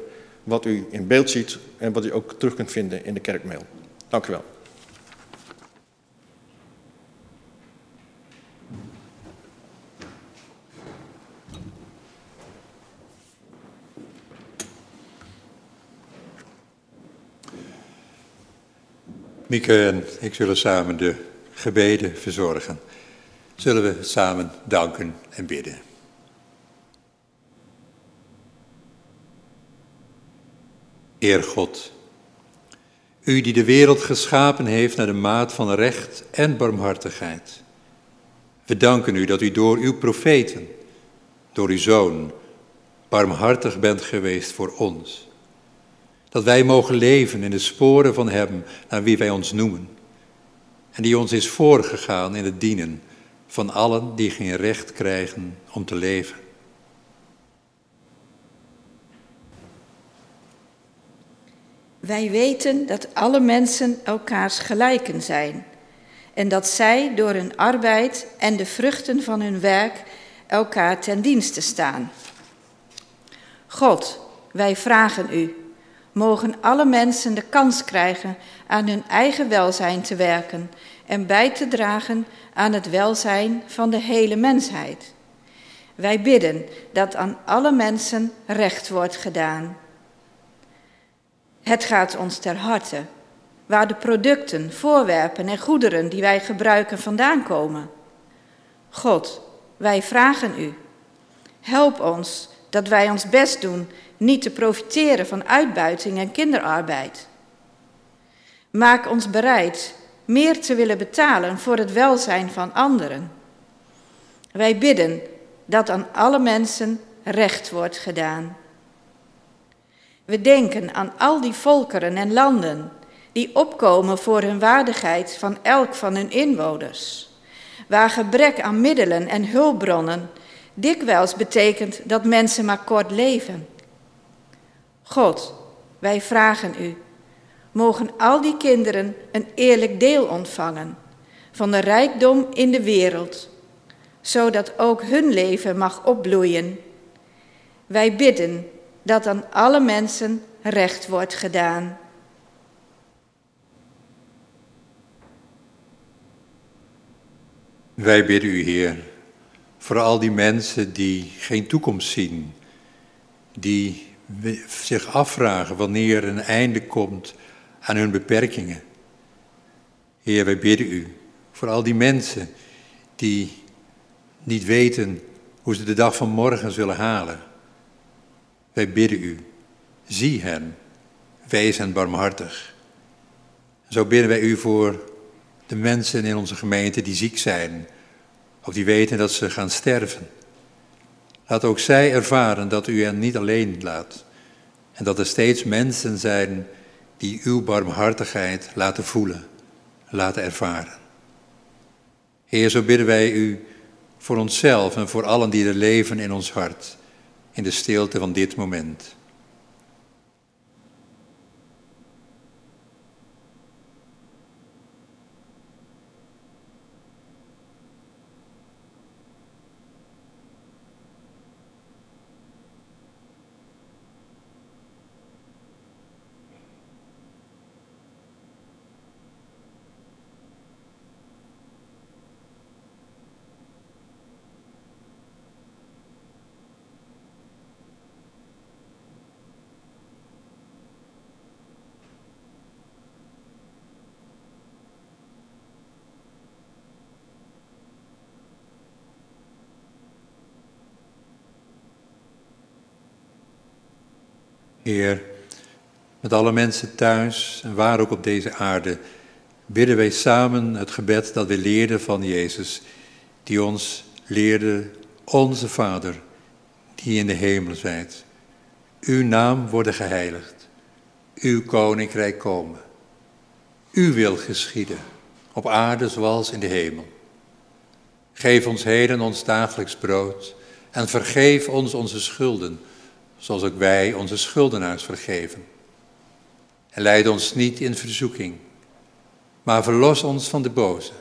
Speaker 2: wat u in beeld ziet en wat u ook terug kunt vinden in de kerkmail. Dank u wel.
Speaker 3: Mieke en ik zullen samen de gebeden verzorgen. Zullen we samen danken en bidden. Heer God, u die de wereld geschapen heeft naar de maat van recht en barmhartigheid. We danken u dat u door uw profeten, door uw zoon, barmhartig bent geweest voor ons. Dat wij mogen leven in de sporen van hem naar wie wij ons noemen. En die ons is voorgegaan in het dienen van allen die geen recht krijgen om te leven.
Speaker 1: Wij weten dat alle mensen elkaars gelijken zijn en dat zij door hun arbeid en de vruchten van hun werk elkaar ten dienste staan. God, wij vragen u, mogen alle mensen de kans krijgen aan hun eigen welzijn te werken en bij te dragen aan het welzijn van de hele mensheid. Wij bidden dat aan alle mensen recht wordt gedaan. Het gaat ons ter harte waar de producten, voorwerpen en goederen die wij gebruiken vandaan komen. God, wij vragen u, help ons dat wij ons best doen niet te profiteren van uitbuiting en kinderarbeid. Maak ons bereid meer te willen betalen voor het welzijn van anderen. Wij bidden dat aan alle mensen recht wordt gedaan. We denken aan al die volkeren en landen die opkomen voor hun waardigheid van elk van hun inwoners, waar gebrek aan middelen en hulpbronnen dikwijls betekent dat mensen maar kort leven. God, wij vragen u, mogen al die kinderen een eerlijk deel ontvangen van de rijkdom in de wereld, zodat ook hun leven mag opbloeien. Wij bidden dat aan alle mensen recht wordt gedaan.
Speaker 3: Wij bidden u, Heer, voor al die mensen die geen toekomst zien, die zich afvragen wanneer een einde komt aan hun beperkingen. Heer, wij bidden u voor al die mensen die niet weten hoe ze de dag van morgen zullen halen. Wij bidden u, zie hen, wees hen barmhartig. Zo bidden wij u voor de mensen in onze gemeente die ziek zijn, of die weten dat ze gaan sterven. Laat ook zij ervaren dat u hen niet alleen laat en dat er steeds mensen zijn die uw barmhartigheid laten voelen, laten ervaren. Heer, zo bidden wij u voor onszelf en voor allen die er leven in ons hart, in de stilte van dit moment. Heer, met alle mensen thuis en waar ook op deze aarde, bidden wij samen het gebed dat we leerden van Jezus, die ons leerde, onze Vader, die in de hemel zijt. Uw naam worden geheiligd, uw koninkrijk komen. Uw wil geschieden, op aarde zoals in de hemel. Geef ons heden ons dagelijks brood en vergeef ons onze schulden zoals ook wij onze schuldenaars vergeven. En leid ons niet in verzoeking, maar verlos ons van de boze.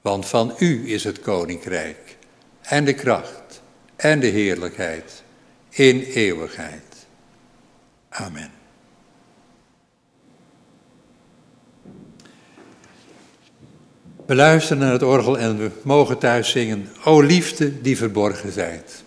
Speaker 3: Want van u is het koninkrijk en de kracht en de heerlijkheid in eeuwigheid. Amen. We luisteren naar het orgel en we mogen thuis zingen, O liefde die verborgen zijt.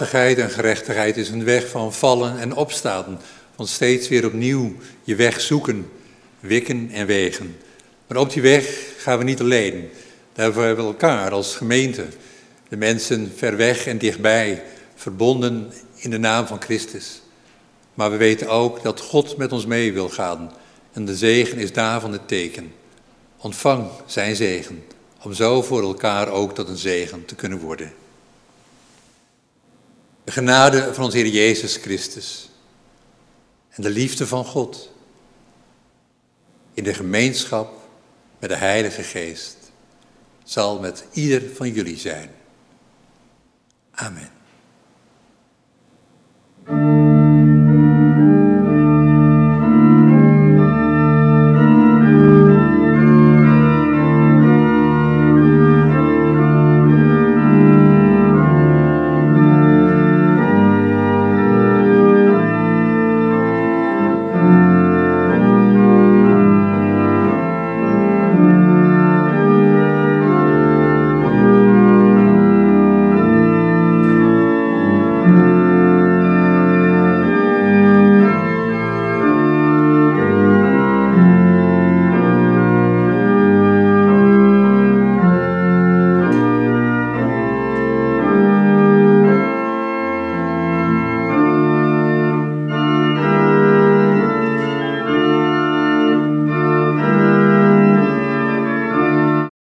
Speaker 3: Barmhartigheid en gerechtigheid is een weg van vallen en opstaan. Van steeds weer opnieuw je weg zoeken, wikken en wegen. Maar op die weg gaan we niet alleen. Daarvoor hebben we elkaar als gemeente. De mensen ver weg en dichtbij, verbonden in de naam van Christus. Maar we weten ook dat God met ons mee wil gaan. En de zegen is daarvan het teken. Ontvang zijn zegen, om zo voor elkaar ook tot een zegen te kunnen worden. De genade van onze Heer Jezus Christus en de liefde van God in de gemeenschap met de Heilige Geest zal met ieder van jullie zijn. Amen.